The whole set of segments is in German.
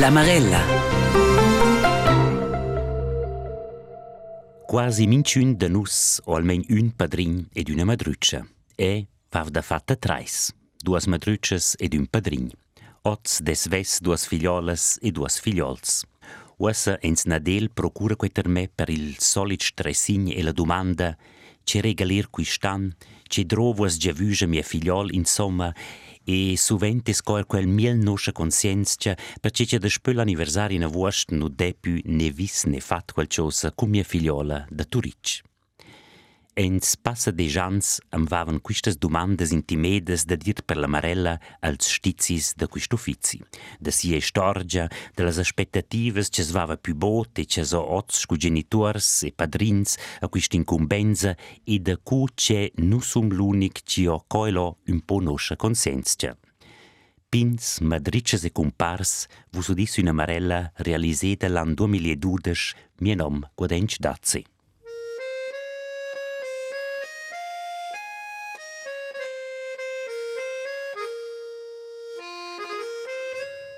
La Marella. Quasi minciun de nus, o almen un padrin ed una madruccia. E vav da fatta trais. Duas madruccias ed un padrin. Oz des ves duas figliolas e duas figliols. Uessa ens Nadel procura queter me per il solid stressign e la domanda «C'è regalir qui stan?» «C'è drovuas già vuja mia figliol?» Insomma, e sovente scor quel miel nostra conscienza perché c'è da después l'anniversario in avuost nu depu ne vis ne fat quel cosa cum mia figliola da Turic. Ens passa de jans am vavan quistas domandas intimedas da dir per la Marella als stizis da quist uffici. Da sia storgia, de las aspettativas che svava più bot e che so oz scu genitors e padrins a quist incumbenza e da cu che nu sum l'unic ci ho coilo un po noscia consenzia. Pins, madrices e compars, vus udis una Marella realiseta l'an 2012, mie nom guadenc dazzi.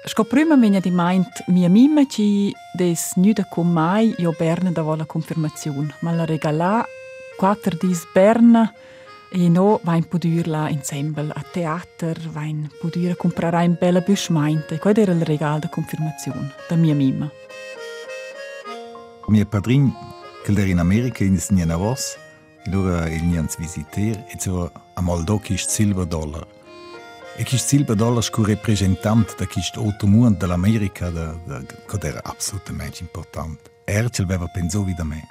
Sco prima vegna di meint mia mima ci des nüda con mai io Berna da vola confirmazione, ma la regala quattro dis Berna e no vain podur la ensemble a teater, vain podur comprare un bella büsch meint. E qual era il regalo da confirmazione da mia mima. Mio padrin, che era in America, in Niena Vos, e allora il nians visiter, e so a Moldokisch Silber Dollar. E chi Silber Dollars cu representant da chi otto mund dell'America da, da, che era assolutamente importante. Ercel aveva pensato da me.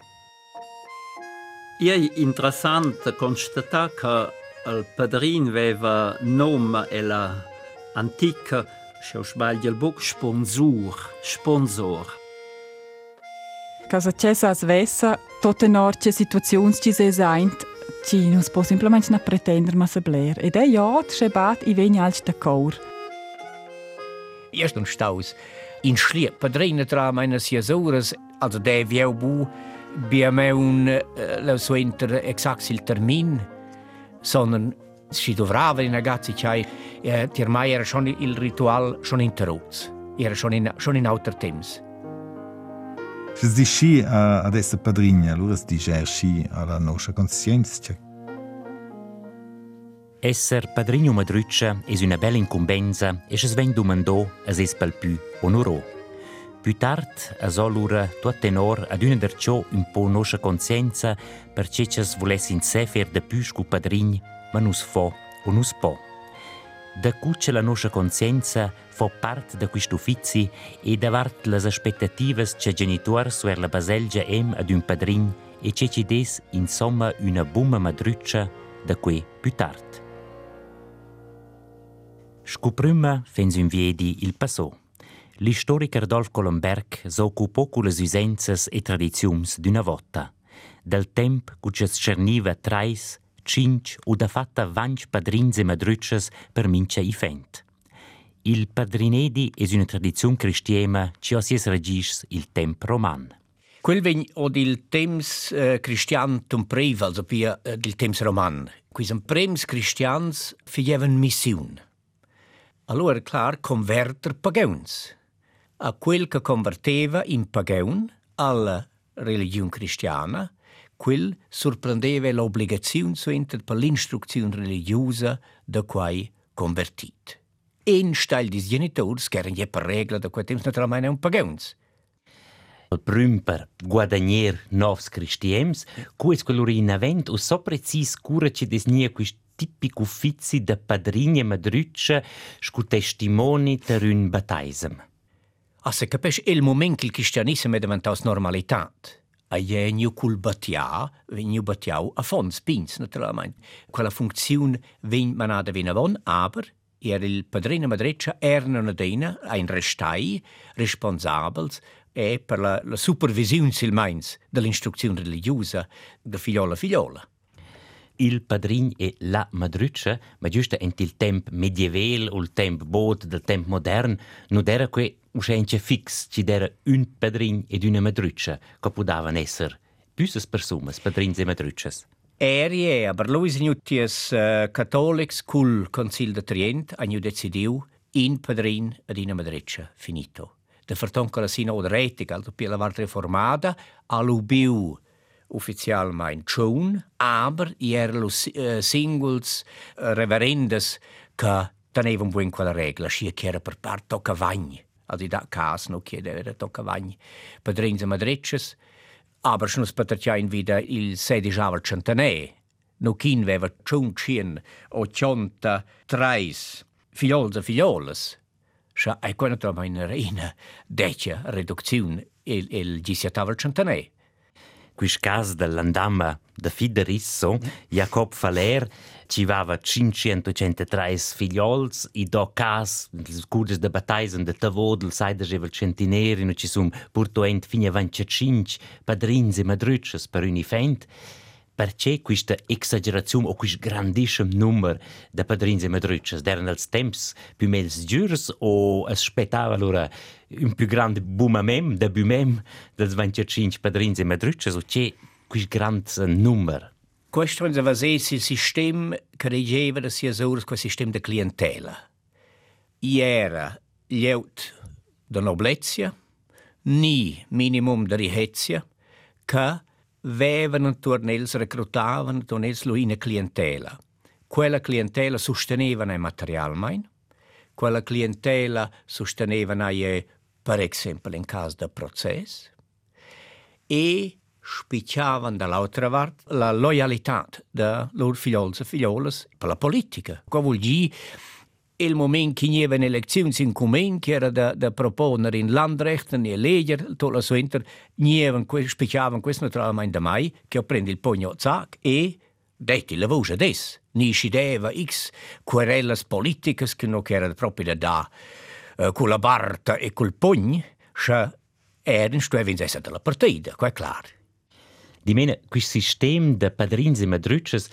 E interessante constatare che il padrin aveva nome e la antica, se non sbaglio il book, sponsor. sponsor. Casa Cesas Vessa, tote norce situazioni ci se esaint, ci non si può semplicemente pretendere ma se bler. Ed è ja, c'è bat i vegni da caur. Erst und Staus. In Schliep, padrina tra meine Siasores, also der vieu bu, bia me un, lo so inter exax il termin, sondern si dovrava in ragazzi c'hai, eh, ormai era schon il ritual schon interrotto, era schon in, schon in alter temps. Dice a, ad essere padrina, allora si dice sci alla nostra coscienza. Esser padrino madruccia es una bella incumbenza e es ven domandò as es pel più onoro. Più tard as allura tuot tenor ad una der ciò un po nostra conscienza perché ces volessin se fer de più scu padrin, ma nus fo o nus po. Da cuccia la nostra conscienza fa part da questo uffizi e davart las aspettativas che genitor suer la baselgia em ad un padrin e che ci des insomma una bumma madruccia da que più tard. Scuprüma fens un viedi il passò. L'istoric Adolf Colomberg s'occupò con le usenzas e tradiziums d'una volta. Del temp cu ci scerniva trais, cinc o da fatta vanch padrins e madruccias per mincia i fent. Il padrinedi es una tradizione cristiana ci si es regis il temp roman. Quel vegn od il temps uh, cristian tum priv, also pia uh, il temps roman. Qui som prems cristians fieven mission. Allora, clar, converter pagauns. A quel che converteva in pagaun alla religione cristiana, quel sorprendeva l'obbligazione suenter per l'instruzione religiosa da quai convertit. En stel dis genitors che erano per regola da quei temps naturalmente un pagauns. Il prim per guadagner novs cristiems, cu es quello in avent o so precis cura ci desnia quist tipic uffizi da padrigne madruccia scu testimoni ter un bataisem. A se capisce il momento che il cristianesimo è diventato normalità. A genio col battia, veniu battiau a fons pins, naturalmente. Quella funzione ven manada vena von, aber er il padrino madreccia erano una dena, ein restai, responsabels, e per la, la supervisione silmains dell'istruzione religiosa da figliola a figliola. Il padrin e la madruccia, ma giusto ent il temp medieval o il temp bod del temp modern, non era que uscente fix, ci era un padrin ed una madruccia, che podavan esser büses personas, padrins e madruccias aerie, aber Louis Nutius uh, eh, Catholic School Concil de Trient ha decidiu in padrin ad in madreccia finito. De farton che la sino de etica al pia lavart reformada alubiu ufficial mein schon, aber ier los uh, eh, singles uh, reverendes che tenevan buon quella regla, scia che era per part tocca vagni. Ad da cas chiedere tocca vagni. Padrins e madreccias aber schon spaterciain wieder il 16 aval centenè. No kin veva ciuncien o cionta trais figliols e figlioles. Scha ai quando trova in reina decia reduzione il, il gisiataval centenè. Quis cas dell'andamma de Fiderisso, Jacob Faler, ci vava 503 figliols, i do cas, les curdes de bataisen de Tavodel, saides evel centineri, no ci sum purtoent fine 25 padrins e madrucces per un ifent, perché questa exagerazione o questo grandissimo numero di padrins e madrucces erano als temps più mels giurs o aspettava allora un più grande boomamem da bumem dels 25 padrins e madrucces o c'è questo grande numero Questo è il sistema che reggeva sia solo quel sistema di clientela. Era lieut da noblezia, ni minimum da ricchezza, che vevano tornels reclutavano tornels lo in clientela. Quella clientela sostenevano materialmente, quella clientela sostenevano per esempio in caso di processo e spicciavano dall'altra parte la loyalità dei loro figli e figlioles per la politica. Cosa vuol dire? il moment che ci sono elezioni in comune, che era da, da proporre in landrechten e legger, tutto la winter, ci spicciavano questo naturalmente da mai, che prende il pugno zac e detti la voce des. Ni scideva x querelles politiche che non erano proprio da uh, con la barta e col pugno, erano stuevin della partita, è chiaro. Di meno, questo sistema di padrins e madrucces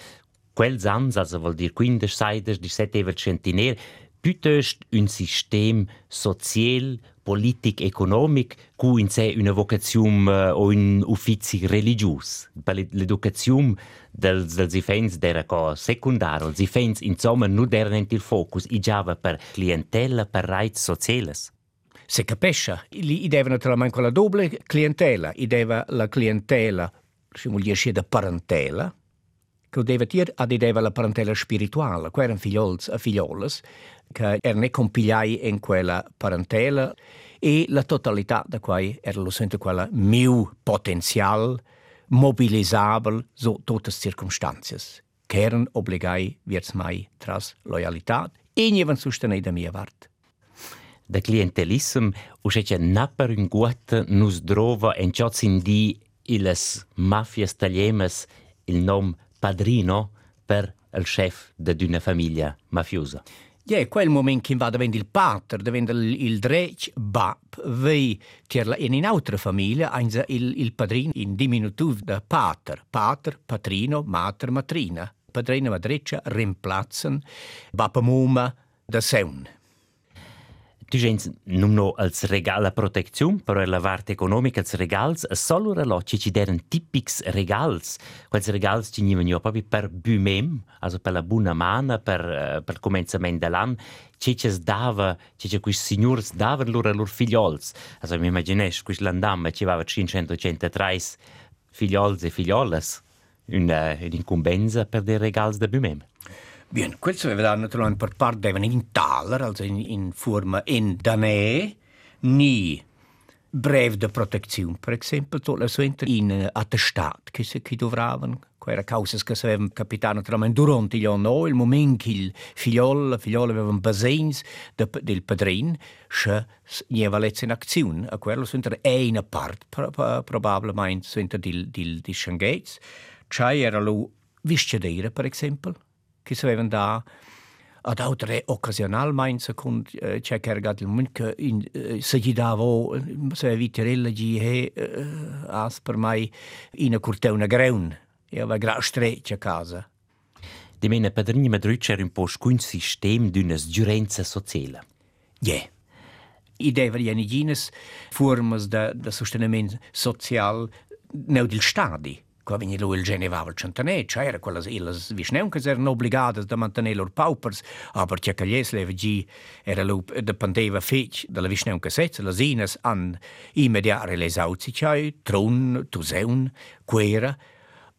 quels ans, also vuol dir 15 seides, 17 centiner, piuttosto un sistema social, politic, economic, cu in sé una vocazione uh, o un ufficio religius. Per l'educazione dels, dels ifens era co secundario. Els ifens, insomma, non erano il focus, i giava per clientela, per rights sociales. Se capisce, i deve naturalmente quella doble clientela, i deve la clientela, si vuol dire, da parentela, che deve dire adideva la parentela spirituale, che erano figliols e figlioles, che erano compigliati in quella parentela e la totalità da cui era lo sento quella mio potenziale mobilisabile su tutte le circostanze, che erano obbligati verso mai tras loyalità e non sostenere da mia parte. Da clientelism uscece napper un guat nus drova en ciò di iles mafias tagliemes il nom padrino per il chef di una famiglia mafiosa. Ja, quel moment che va diventa il pater, diventa il, il drech bab, vei in un'altra famiglia il, il padrino in diminutivo da pater, pater, patrino, mater, matrina. Padrino e madreccia rimplazzano baba muma da seun. Tu gens non no als regal la protezione, però la parte economica als regals, solo la ci ci deren tipics regals. Quels regals ci niven jo proprio per bumem, also per la buona mana, per uh, per començament de l'an, ci ci dava, ci ci quis signors davan loro lor figliols. Also mi immaginesch quis landam ci vava 583 figliols e figliolas, una, un'incumbenza per dei regals de bumem. Bien, questo aveva naturalmente per parte in taler, also in, in forma in danè, ni brev de protezione, per esempio, tutto la sua in uh, attestat che si che dovravano, era causa che avevano capitato naturalmente durante gli anni, il momento che il figliolo, la figliola avevano bisogno de, del padrino, che ne aveva in azione, a quello sono una parte, probabilmente, di, di, di Schengates, cioè era lo viscedere, per esempio, geschreven daar. Ad autre occasionalmein secund eh, uh, c'è cargat il munca in uh, se gi davo eh, se vitirella gi he uh, as per mai in a curteuna greun e va gra streccia casa. De mena padrini madrucer un po scun sistem d'unas giurenza sociale. Je. Yeah. Ideva jenigines formas da, da sostenimento social neu del stadi qua vegni lui il genevava il centanè, c'era quelle le visneunche erano obbligate a mantenere loro paupers, ma perché caglies le vegi era lui dipendeva fec dalla visneunche sezza, le zines an immediare le sauzi c'hai, tron, tuseun, quera,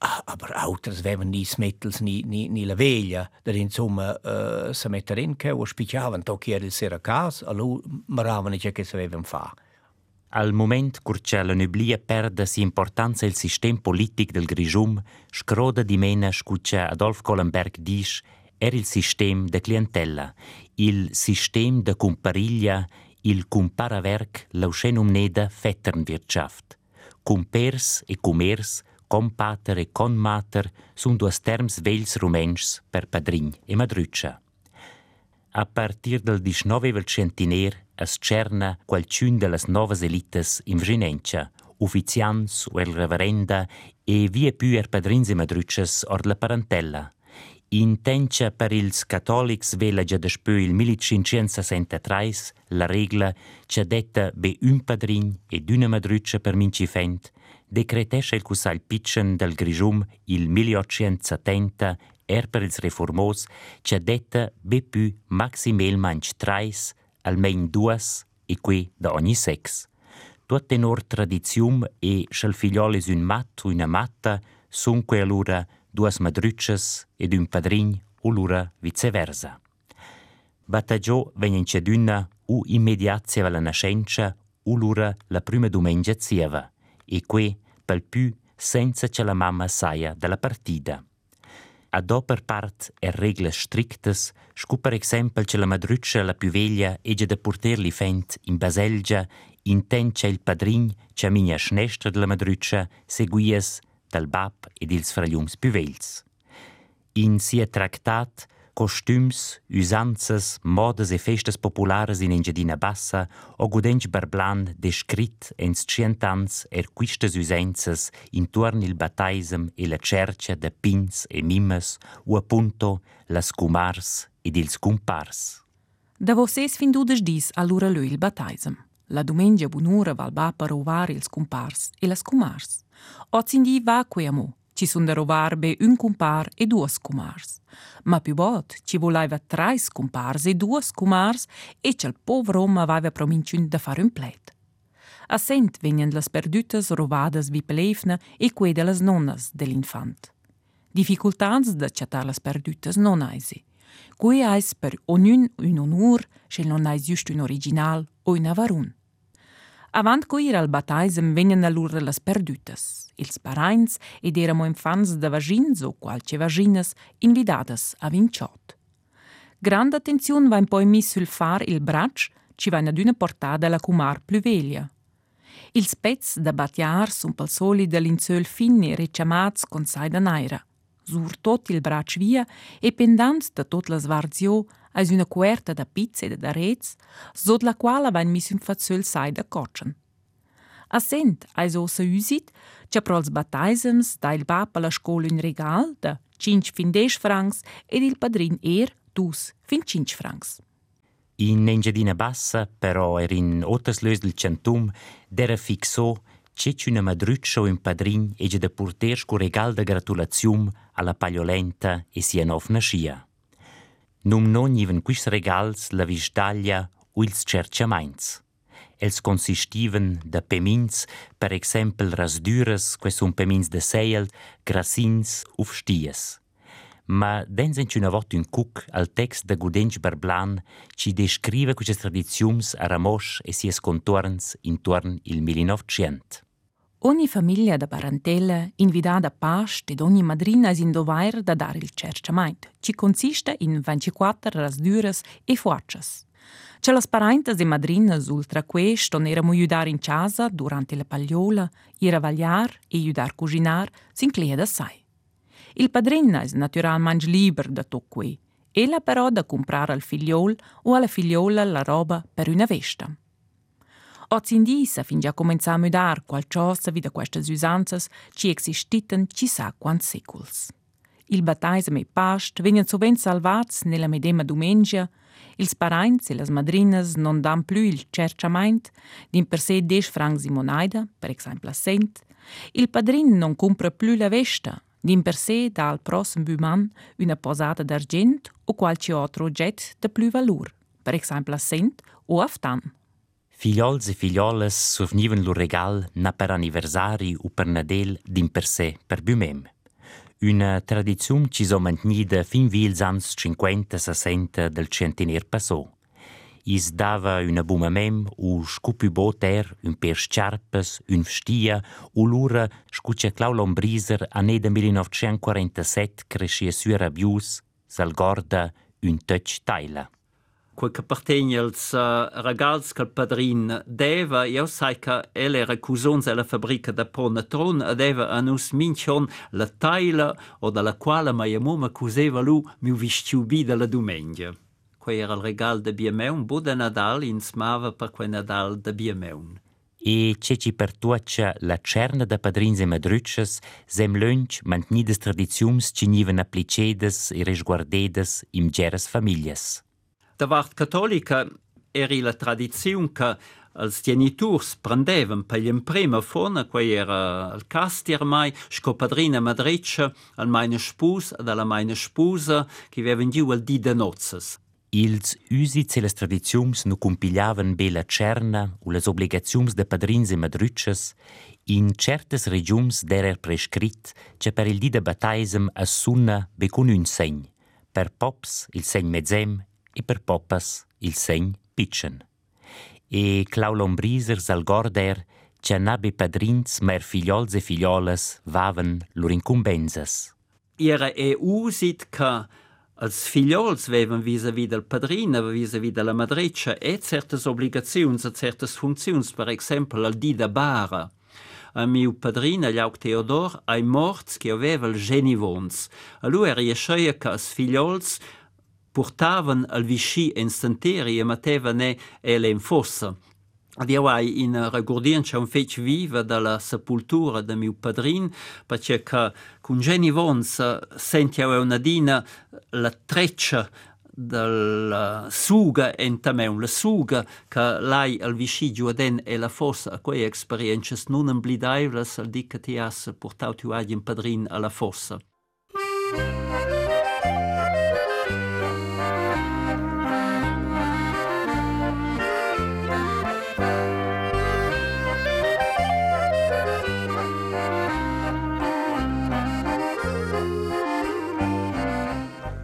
Ah, aber autres vevan ni smettels ni, ni, ni la veglia, da insomma uh, se mettere in che o spicciavan to chi era il sera cas, allo maravano che che savevan fa. Al moment curce la nublia perde si importanza il sistema politic del Grigium, scroda di mena scuce Adolf Kohlenberg dice era il sistema de clientella, il sistema de compariglia, il comparaverk lauschenum neda Vetternwirtschaft. Compers e commerce compater e conmater sun duas terms vegls rumenschs per padrign e madrütscha. A partir del 19 centiner as cerna qualcun de las novas elites in Vginencia, ufficians o el reverenda e via più er padrins e madrütschas or la parentella. Intentia per ils catolics vela già despö il 1563 la regla c'è detta be un padrin ed una madrütscha per minci fent, decretesce il Cussal Pitchen del Grigium il 1870 er per ils reformos c'è detta be più maximelmanch trais, almein duas e qui da ogni sex. Tuot tenor tradizium e schel figliolis un mat o una matta sun que allura duas madrütches ed un padrin o lura viceversa. Battagiò vegnen c'eduna u immediazia la nascenza u lura la prima domenica zieva e que pel più senza che la mamma saia della partita. A do per part er regles strictes, scu per exempel che la madruccia la più veglia ege da porterli fent in baselgia, intent che il padrin che mia schnestra della madruccia seguies dal bab ed ils fragliums più vegls. In sia tractat costüms, usanzas, modas e festas populares in Engiadina Bassa o gudench barblan descrit ens cientans er quistas usenzas intorn il bataisem e la cercia de pins e mimes o appunto las cumars ed ils cumpars. Da vosses fin dudes dis allura lui il bataisem. La domenica bunura val ba per rovar ils cumpars e las cumars. Ozindi va queamo, ci sun da rovar be un cumpar e duas cumars. Ma più bot, ci voleva trais cumpars e duas cumars e c'el povero Roma aveva prominciun da fare un plet. Assent venien las perdütas rovadas vi pelefna e que de las nonnas dell'infant. Difficultats da chatar las perdütas non aisi. Cui ais per onun un onur, se non ais just un original o un avarun. Avant cuir al bataisem vegnan allura las perdütas. Ils parains ed eramo infants da vagins o qualche vaginas invidadas a vinciot. Grande attenzione va poi mis sul far il brac ci va ad una portada la cumar più veglia. Ils pezz da battiar sun pel soli dell'inzöl fin e reciamats con sai da naira. Sur tot il brac via e pendant da tot la svarzio als una cuerta da pizze e da rez, sot la quala vain mis un fazzöl sai da cotschen. Assent, als ossa usit, c'è pro els bataisems da il bap alla scola un regal da 5 fin 10 francs ed il padrin er dus fin 5 francs. In Engiadina Bassa, però, er in ottas lös del centum, dera fixò c'è una madruccia o un padrin e da porter sco regal da gratulazium alla pagliolenta e sia nov nascia. Num non iven quis regals la visdaglia o ils cerciamaints. Els consistiven da pemins, per exempel rasdures, que sun pemins de seiel, grassins uf sties. Ma dens en una vot un cuc al text de Gudench Berblan ci descrive queste tradiziums a Ramosch e sies contorns intorn il 1900. Ogni famiglia da parentela, invitata a past ed ogni madrina is in da dare il cerciamento, ci consiste in 24 rasdures e fuaccias. C'è las parentas e madrinas ultra questo eramo aiutar in casa durante la pagliola, ir a vagliar e aiutar cucinar, s'incleda assai. Il padrina è naturalmente libero da tutto qui, ella però da comprare al figliol o alla figliola la roba per una vesta. Ozindisa fin già comincià a mudar qualcosa vi da queste usanzas ci existiten ci sa quant seculs. Il baptismo e past vengono sovente salvats nella medema domenica, ils parains e las madrinas non dan più il cerciament, din per sé 10 francs in monaida, per esempio a cent, Il padrin non compra più la vesta, din per sé dal prossimo buman una posata d'argent o qualche altro oggetto de più valore, per esempio assent o aftan. Figliols e figlioles sovnivan lo regal na per anniversari o per Nadel din per sé per bumem. Una tradizione ci so mantnida fin vils ans 50-60 del centenaire passò. Is dava una bumamem u scupi boter, un per sciarpes, un stia, u lura scuccia Clau Lombriser a ne de 1947 crescia sua rabius, sal gorda un touch taila. quel che appartiene al ragazzo che il padrino deve, io sai che ele era cusons alla fabbrica da ponatron ed aveva a nus mincion la taila o dalla quale mia mamma cuseva lui mio vistiubi dalla domenica. Quel era il regalo da Biemeun, bo da Nadal insmava per quel Nadal da Biemeun. E c'è ci per tuaccia la cerna da padrins e madruccias, sem lunch mantnides tradiziums cinivan applicedes e resguardedes im geras familias. Da Wart Cattolica era la tradizione che als genitors prendevan per l'imprima fona, quei era il castier mai, sco padrina madreccia, al meine spus ed alla meine spusa, che avevan giù al di de nozzes. Ils usits e las tradiziums nu compigliavan be la cerna o las obligaziums de padrins e madruccias, in certes regiums d'erer prescrit che per il di de bataisem as sunna be con un segn, per pops il segn mezzem e per poppas il segn pitchen. E Clau Lombriser sal che nabe padrins mer figliols e figliolas vaven lor incumbenzas. Era e usit che als figliols vevan vis-a-vis del padrino, vis-a-vis della madreccia, e certes obligaziuns e certes funziuns, per exempel al di da bara. A mio padrino, Liauc Teodor, ai morts che aveva il genivons. A lui era riesceia che als figliols portavan al vichy en santeri e matevan el en fossa. Adiau ai in regordien c'è un fec viva dalla sepultura de miu padrin, perché che con geni vons sentiau una dina la treccia della suga in tamè, la suga che l'hai al vici giuaden e la fossa a quei esperienze non emblidaivles al di che ti has portato tu agli in padrin alla fossa. Música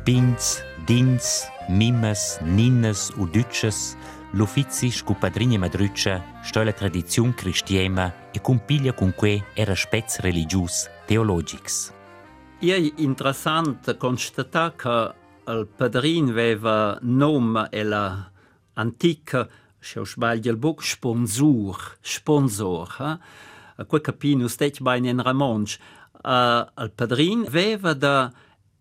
Pins, dins, mimes, ninnes u dütches, l'uffizi scu padrini madruccia sto la tradizione cristiema e compiglia con que era spez religius teologics. È interessant constatare che il padrino aveva nome e la antica, se non sbaglio il book, sponsor, sponsor. Eh? Quel capino stet bene in Ramonge. Uh, il padrino aveva da,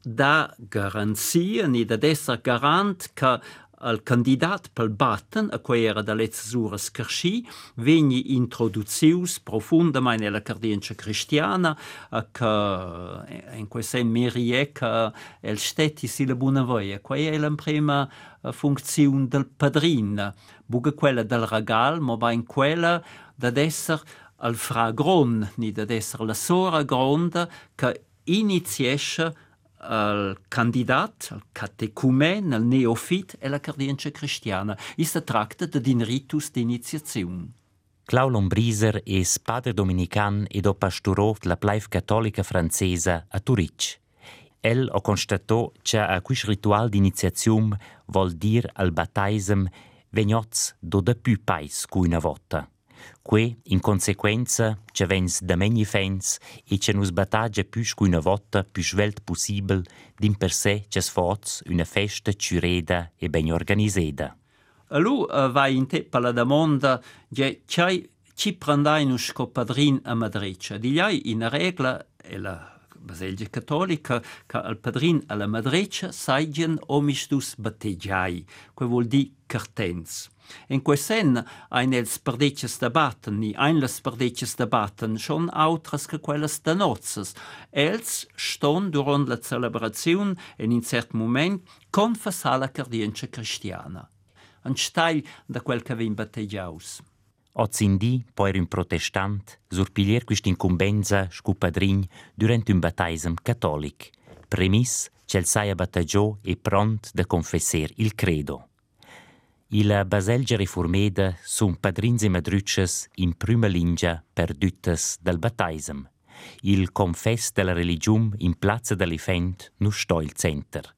da garanzia, ni da essere garant che il candidato pel batten, a cui era da lezzura scarsci, vegni introduzius profondamente nella cardienza cristiana, a che in questo merie che il stetti si la buona voia. Quella è la prima funzione del padrino, buga quella del regal, ma va in quella da essere al fragron, ni da essere la sora gronda che iniziesce al candidat, al catecumen, al neofit e la cardienza cristiana. Ista tracta de din ritus d'iniziaziun. Clau Lombriser es padre dominican ed ho pasturò la plaif cattolica francesa a Turic. El ho constatò che a quis ritual d'iniziazium vol dir al baptism vegnots do de più pais cu una vota. Que, in consequenza, ce vens da meni fens e ce nus battagia più una vota più svelt possibel din per sé ce sfoz una festa ciureda e ben organiseda. A lu uh, va in te per la domanda che c'hai ci prendai nu scopadrin a Madreccia. Di lei in regola e la Baselgia cattolica che al padrin alla Madreccia saigen omistus battegiai, que vuol di cartens. In quel sen ein els perdetges da batten, ni ein les perdetges da batten, schon autras che quelles da nozes. Els ston durant la celebraziun en in cert moment confessar la cardienza cristiana. Un stagl da quel che vin battegiaus. Ozzindi, poi un protestant, surpiglier questa incumbenza scupadrin durante un battesimo cattolic, premis c'el saia battagiò e pront da confesser il credo. Il Baselgia Reformeda sun padrins e madrucces in prima linea perdutas dal battaisem. Il confess della religium in Plaza dell'Ifent nu sto il center.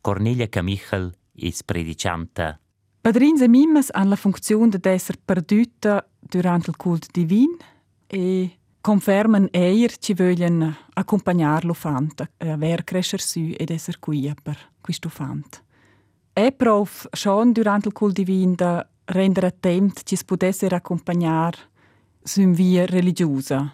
Cornelia Camichel es predicanta. Padrins e mimes han la funzione di essere perduta durante il culto divin e confermen eir ci vogliono accompagnare l'ufant, aver crescer su ed essere qui per questo ufant. È prof schon durante il culto divin da rendere attent ci potesse accompagnare su un via religiosa.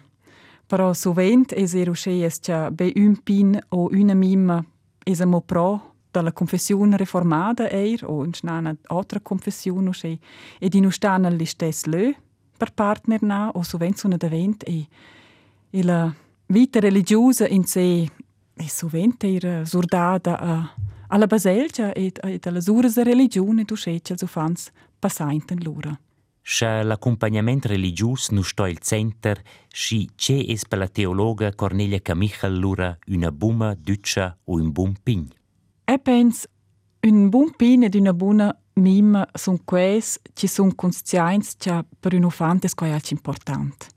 Però sovent es er usces che be un pin o una mima es amo pro dalla confessione reformata eir o in una altra confessione usce ed in ustana l'istes lö per partner na o sovent sono davent e e la vita religiosa in sé è sovent era surdata a alla baselgia e alla sursa religione du schecel so fans passainten lura. Scha l'accompagnament religius nu sto il center, schi ce es per la teologa Cornelia Camichel lura una buma duccia o un bum pign. E pens, un bum pign ed una buna mima sun quais ci sun conscients cha per un ufant es quai alc important.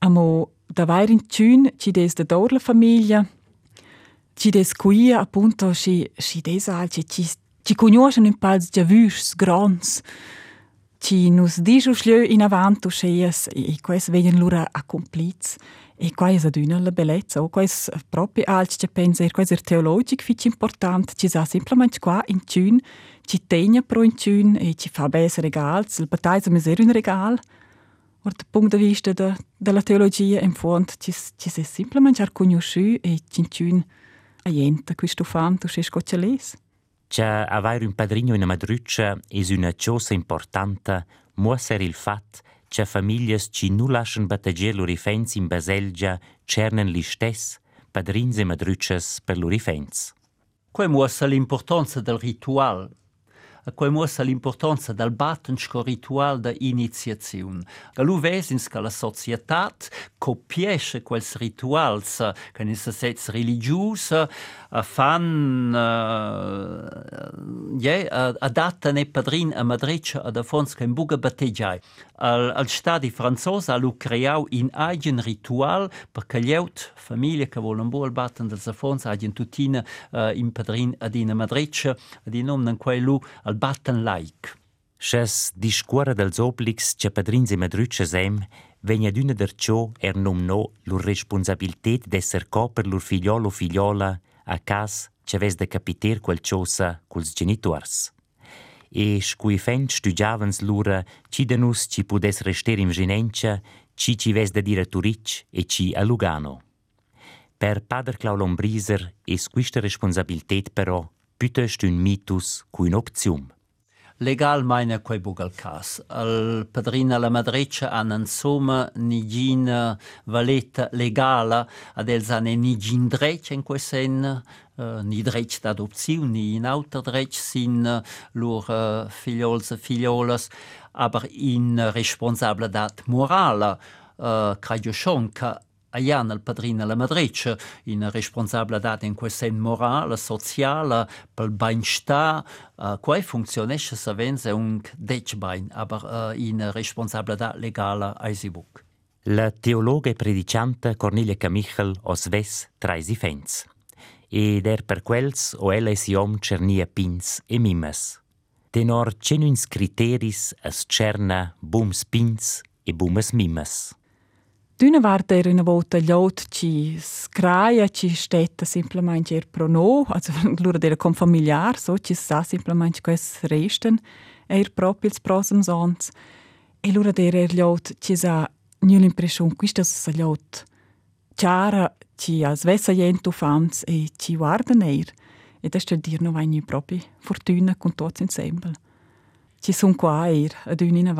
Amo davai in tschün ci des da dor la famiglia, ci des qui appunto ci ci des alci ci ci conoscono in pals già vus grans ci nus dišu šļu in avantu šejas e quais vegn lura a compliz e quais aduna la bellezza o quais proprio alci che pensa er quais er teologic fich important ci sa simplement qua in tschün ci tegna pro in tschün e ci fa bes regals il bataisa miser un regal. Or da punct de vista de, de la teologia in fond ci ci se simplement ar conosciu e ci a gente, questo fanto, si scoccia scoccialese? C'è avere un padrino e una madruccia è una cosa importante, ma essere il fatto che le famiglie che non lasciano battagliare loro fenze in Baselgia, cernen li stessi, padrini e madrucce per loro fenze. Qua mostra l'importanza del rituale a quei muossa l'importanza del battensco ritual da iniziazione. A lu vesins che la societat copiesce quels rituals che in sets religius fan uh, je yeah, adatta ne padrin a Madrid ad afons che in buga batteggiai. Al, al stadi franzos ha lu creau in eigen ritual perché gli aut famiglie che volen buol batten dels afons hagien tutina uh, in padrin ad in Madrid ad in omnen quei lu al batten laik. Schas discuora dels obligs che padrins e madrucces em vegna d'una derciò er nom no lur responsabilitet d'esser co per lur figliolo o figliola a cas che ves de capiter quel cosa culs genitors. E scui fent studiavans lura ci de nus ci pudes rester in genencia, ci ci ves de dire Turic e ci a Lugano. Per Pader Clau Lombriser es quista responsabilitet però piuttost un mitus cu un'opzium. Legal meine quei bugal cas. Al padrina la madreccia han insomma nigin valeta legala ad els han nigin drech en quei sen uh, ni drech d'adopziun ni in auter drech sin uh, lur uh, figliols e figliolas aber in responsabilitat morala uh, credo schon che Aian il padrino la madreccia in responsabilità in questa morale, sociale, per il benestare, uh, quai funzionesce se vense un decbein, aber uh, in responsabilità legale eisibuc. La teologa e predicante Cornelia Camichel os ves traisi fens. Ed er per quels o ella si om cernia pins e mimes. Tenor cenuins criteris as cerna bums pins e bumes mimes. D'una parte era una volta gliot ci scraia, ci stetta semplicemente er pro no, also lura della com familiar, so ci sa semplicemente ques resten, er proprio ils prosums ons. E lura dera er gliot ci sa nul impression, quista sa gliot chiara ci as vessa jentu fans e ci guardan er. E da stel dir no vai nu proprio fortuna con tots insieme. Ci sun qua er, ad un in.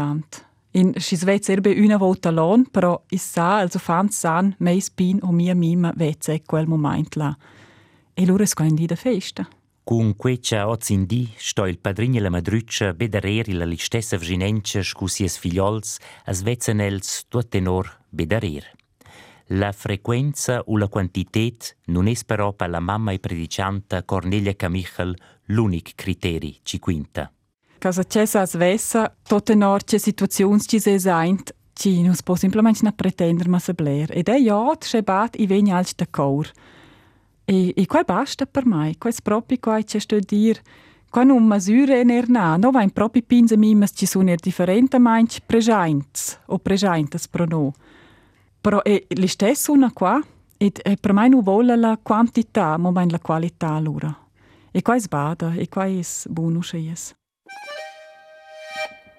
In si svez erbe una volta lon, però is sa, also fan san, meis pin o mia mima vez e quel moment là. E lura es quindi da festa. Con quecia ozindi sto il padrigno e la madruccia bedereri la listessa vginencia scu sies figliols as vezzenels tuot tenor bederer. La frequenza o la quantitet non es però per la mamma e predicanta Cornelia Camichel l'unic criteri ci quinta. Casa c'è sa svessa, tote norce situazions ci se seint, ci non può semplicemente pretendere ma se bler. Ed è ja, c'è bat i vegni alci da caur. E, e qua basta per me, qua è proprio qua c'è sto dir, qua non misure ner na, no va in proprio pinze mimes ci sono er differente manch pregiants o pregiantes pro no. Però è lo stesso una qua, e, e per me non vuole la quantità, ma la qualità allora. E qua è sbada, e qua è buono scies.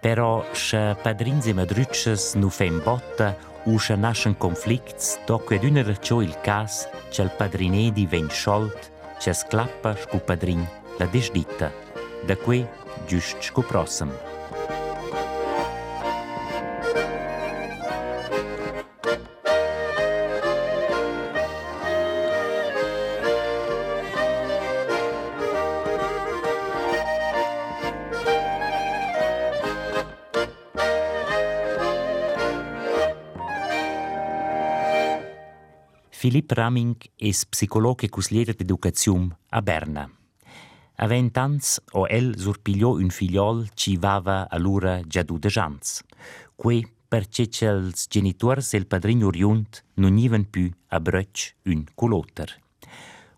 Però se padrins e madrucces nu fem botta u se nascen conflicts, doc ed una ciò il cas che il padrinedi ven sciolt, che sclappa scu padrin la desdita, da que giust scu prossem. Philipp Raming es psicolog e cusliere d'educazium a Berna. A vent ans o el surpigliò un figliol ci vava allura già du de jans. Que perché els genitors e il padrigno oriunt non ivan più a brötch un colotter.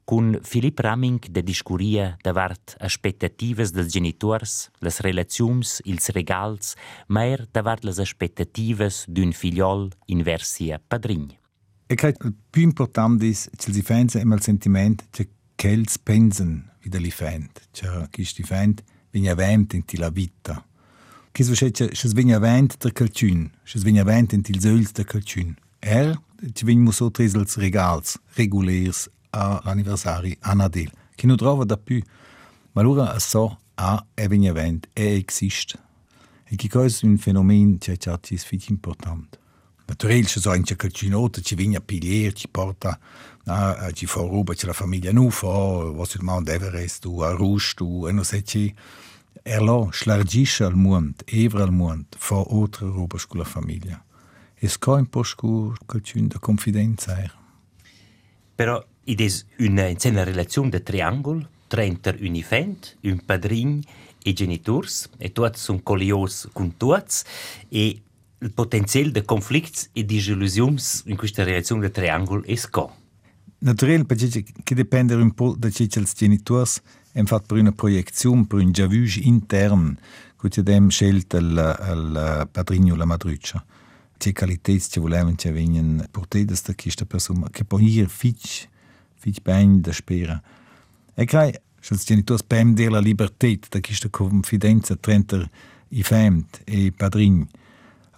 Con Philipp Raming de discuria davart aspettatives dels genitors, les relaziums, ils regals, ma er davart les aspettatives d'un figliol in versia padrign. E cred il più importante è che si immer il sentimento che quells pensen wie der Lifent, che questo Lifent viene avent in la vita. Che succede che si viene avent der calcun, si viene avent in il söls der calcun. Er, ci viene so tres els regals regulers a l'anniversari a Nadel, che non trova da più. Ma allora so a e viene avent, e esiste. E che cosa un fenomeno che è importante. Naturell so ein calcinota ci vigna pilier, ci porta na, ci fa roba che la famiglia nu fa, was il Mount Everest tu a Rouge tu e non sai ci er lo schlargisce al mond, evra al mond, fa altra roba con la famiglia. E sco un po' scu calcin da confidenza er. Però id es una una relazione de triangolo tra un ifent, un padrin e genitors, e tutti sono colios con tutti, e il potenziale di conflitti e di illusioni in questa relazione di triangolo è sco. Naturalmente, che dipende un po' da ciò che i genitori hanno fatto per una proiezione, per un giavuge interno, che abbiamo scelto il, il padrino o la madruccia. Che qualità che volevano che vengono portate da questa persona, che poi hier fitch, fitch bene da spera. E credo che i genitori perdono la libertà da questa confidenza tra i femmini e i padrini.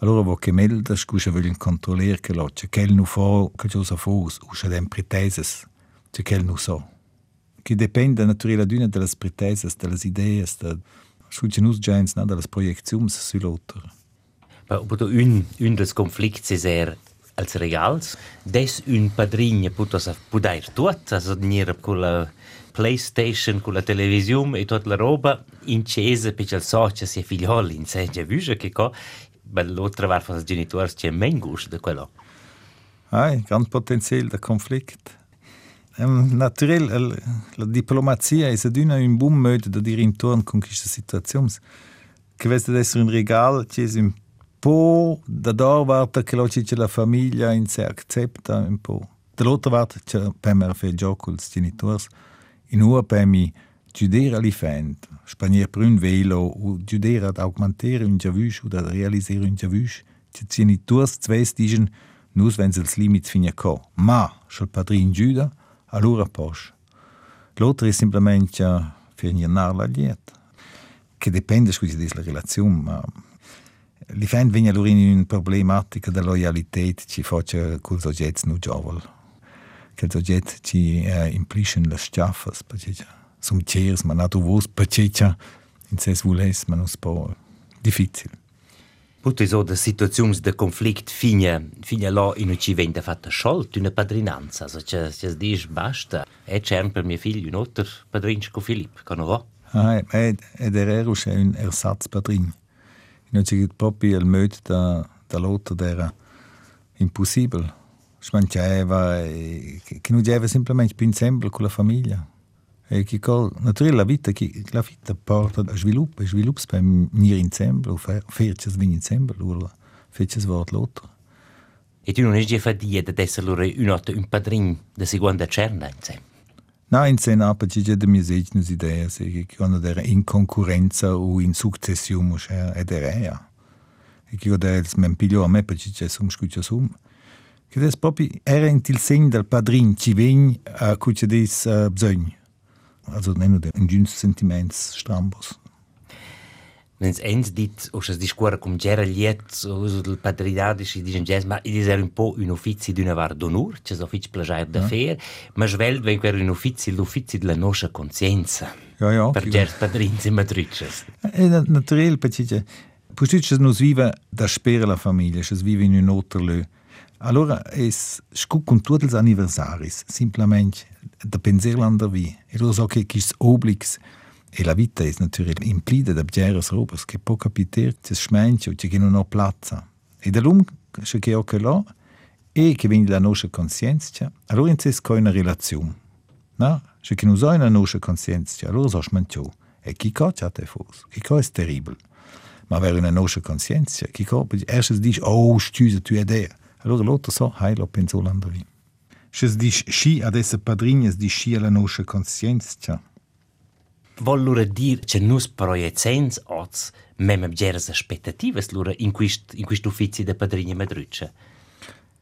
Allora vo che melda scusa vogliono controllare che lo c'è che nu fa che cosa fa uscia dem preteses c'è che nu so. Che dipende naturalmente d'una delle preteses delle idee da scusa nus gens na delle proiezioni sull'altro Ma un un dels conflicts è er als regals des un padrigna puto sa pudair tuot also nir con la PlayStation con la televisione e tutta la roba in cese per il socio si figlioli in sé già visto che co l'altra var fra genitors c'è men gust de quello. Ai, gran potenzial de conflict. Um, naturell, la diplomazia è aduna un buon modo di dire intorno con queste situazioni. Che veste essere un regalo, che è un po' da dove guarda che c'è la famiglia in sé accetta un po'. Dall'altra parte c'è per me fare gioco con. In una per me giudere alifent, spanier per un velo o giudere ad augmentare un giavusch o ad realisare un giavusch, ci tieni tuas zves digen nus wenn els limits finia co. Ma, schel padrin giuda, allora posch. L'altro è semplicemente per nar la liet. Che dipende scusi della relazione, ma l'ifent viene allora in una problematica della loyalità ci faccia col soggetto non giovane. Che il soggetto ci eh, implisce le schiaffas, perché som tiers, ma nato vos pacecia in ses vules, ma non spo difficile. Puto so da situazioni di conflitto figlia figlia là in ci vende fatta sciolta una padrinanza, also c'è c'è dice basta. E c'è per mio figlio un altro padrinco Filippo, che non va. Ah, ed, ed era un ersatzpadrin. Non c'è proprio il modo da, da l'altro era impossibile. Smanciava, che non c'era semplicemente più insieme con la famiglia. E che naturalmente la vita, che la vita porta a sviluppo, sviluppo per venire insieme, o farci venire insieme, o farci vort l'altro. E tu non hai già fatto di essere un, un padrino di seconda cerna insieme? No, in sen apa ci c'è mie segnes idee, se che quando era in concorrenza o in successione, cioè ed era. E che quando era il piglio a me, per ci c'è sum scuccia sum. Che des proprio era in il segno del padrin, ci vegn a cuccia des uh, bisogno. Also non un giuns sentiments strambos. Nens ens dit, o se discorre cum gera liet, o del padrinadi, si dice ges, ma il era un po' un uffizi d'una var d'onur, c'è uffici plagiar da fer, ma svelt ven quer un uffizi, l'uffizi della nostra conscienza. Ja, ja. Per gers padrins e madrices. E naturel, perché Pustice nos vive da spera la famiglia, se vive in un altro lö. Allora es scu con tutti gli anniversari, semplicemente da pensare l'andar E allora so che quis obligs E la vita è naturalmente implida da bgeres robes che può capitare che smencio che non ha piazza. E da lum che ho che là e che viene la nostra coscienza, allora c'è una relazione. No? Se che non ha una nostra coscienza, allora so smencio. E chi ca c'ha te fos. Chi ca è terribile. Ma avere una nostra coscienza, chi ca erst dice, oh, stüse tu idea. Allora l'altro so, hai lo penso l'andavi. Sches disch schi ad esse padrignas di schi alla nostra conscienzia. Vol lura dir che nus proiezens oz mem abgeras aspettativas lura in quist in quist uffizi de padrigna madruccia.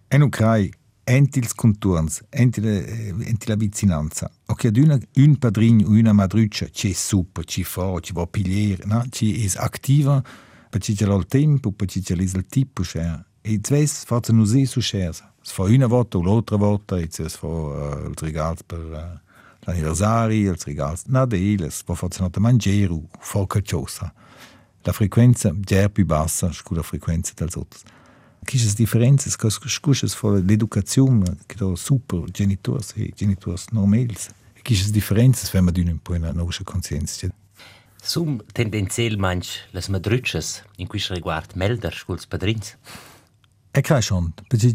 En Ucrai entils conturns, entile eh, entila vicinanza. Ok ad una un padrigno, una madruccia che super, ci fa, ci va pilier, na, ci es activa, pa ci c'è l'ol tempo, pa ci c'è l'is il tipo, cher. E zves fatta nus e su scherza. Es fa una volta o l'altra volta, e es fa uh, il regalo per... Uh, l'anniversari, els regals Nadeles, po fortunata mangeru, foca cosa. La frequenza è più bassa con la frequenza dels altri. Queste differenze, queste sono l'educazione, che sono super genitori e genitori normali. Queste differenze fanno un po' una nostra coscienza. Sum tendenziell manch las madrütches in questo riguardo melder sculs padrins? E kai schon, perché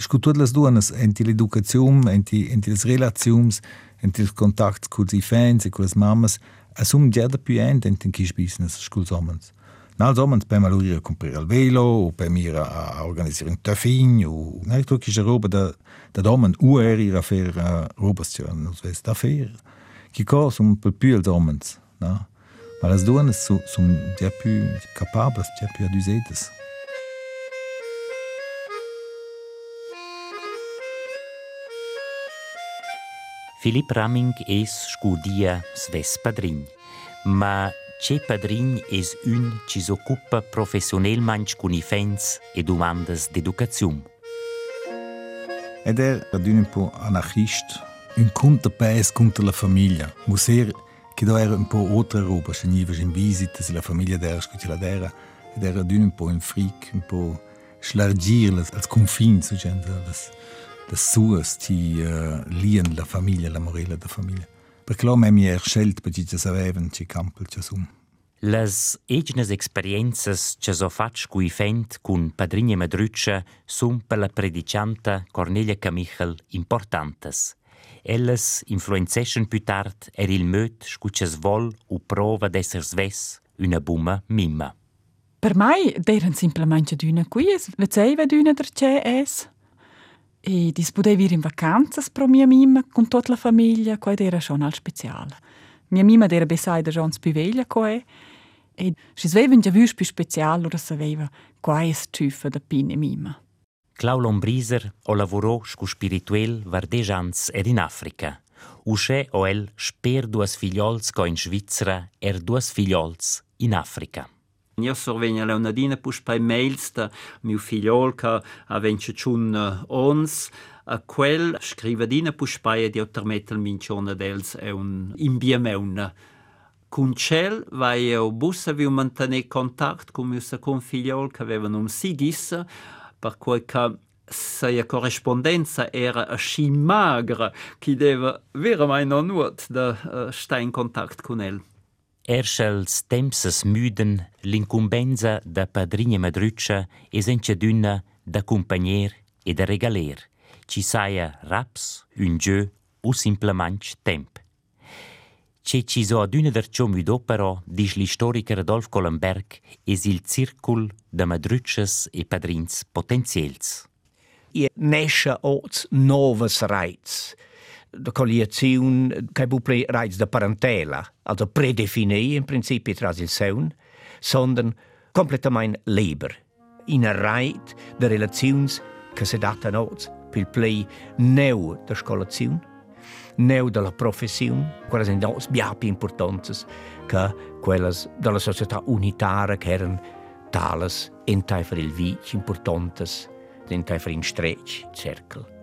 scutur las duanas enti l'educazione, enti, enti las relazions, enti il contact con i fans e con le mamme, a sum già da più ente enti in kish business sculs omens. Nals omens per maluri a comprare il velo, o per mir a, organizzare un taffin, o ne tu kish roba da da domen ueri a fer uh, robas tja, non so da fer. Ki ko sum per più els omens, na? Ma las duanas sum già più capables, già più adusetes. Filip Ramming es scudia sves padrin, ma c'è padrin es un ci s'occupa professionalmente con i fans e domandas d'educazione. Ed er ad un po' anarchist, un contrapes contro la famiglia. Muser che da era un po' altra roba, se niva in visita, se la famiglia d'era scuccia la d'era, ed era ad un po' un freak, un po' schlargir als confin, so gente, das das suas ti uh, lien la famiglia, la morella da famiglia. Perché lo mi è scelto perché ci sapevano ci campo ci sum. Las egnes experienzas che so fac cui fent cun padrigne madruccia sun per la predicanta Cornelia Camichel importantes. Elles influenzeschen più tard er il möt scuches vol u prova d'esser sves una bumma mimma. Per mai deren simplemente d'una quies, vezeiva d'una der c'è es. E dis potevi ir in vacanzas pro mia mima con tutta la famiglia, quai era schon al speciale. Mia mima era besai da Jons più veglia quai, e si sveven già vus più speciale, ora saveva quai es tüffa da pine mima. Clau Lombriser o lavorò scu spirituel vardejans er in Africa. Usce o el sper duas figliols co in Svizzera er duas figliols in Africa. Një survenja Leonadine push pa mails të mju filiol ka aven që qunë ons, a quel scrivadina push pa e di ottermetel mincione dels e un imbiemeuna. Con cuncel vai o bus avi un mantene contact con mio second figliol che avevano un sigis, per quel che se corrispondenza era così magra che deve veramente non nuot da uh, stare in contatto con el. Erschels tempses müden l'incumbenza da padrigna madruccia es encha d'una da compagner e da regaler, ci saia raps, un jeu o simplemente temp. Ce ci so adüna d'arciò müdo però, l'istoriker Adolf Collenberg, es il circul da madruccias e padrins potenziels. I nesce ots novas reiz, de colliazione che buple reiz de parentela, also predefinì in principi tras il seun, sondern completamente liber, in a reit de relazions che se data ots pil play neu de scolazione, neu della professione, quelle sono dos più importanti che quelle della società unitaria che erano tales in per il vic importanti, in per in stretch cercle.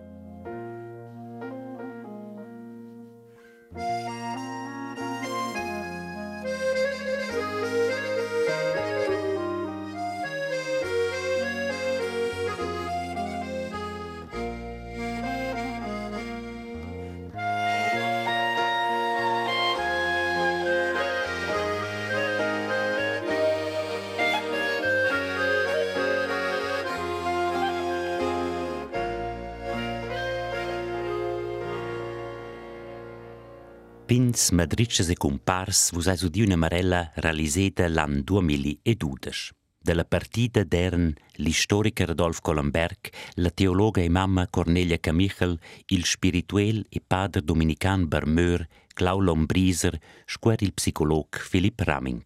Pins madricces e compars vus eis udi una marella realiseta l'an 2012. Della partita d'ern l'istoriker Adolf Collenberg, la teologa e mamma Cornelia Camichel, il spirituel e padre dominican Bermeur, Clau Lombriser, squer il psicolog Philipp Raming.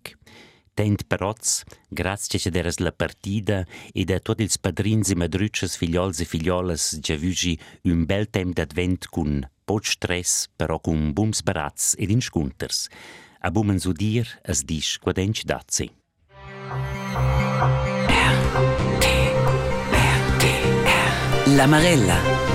Tent peroz, grazie che deres la partida e da tutti ils padrins e madrucces figliols e figliolas già vugi un bel tem d'advent cun poc stress, però cun bums barats ed inscunters. A bumen su dir as dis quadenc dazzi. La Marella.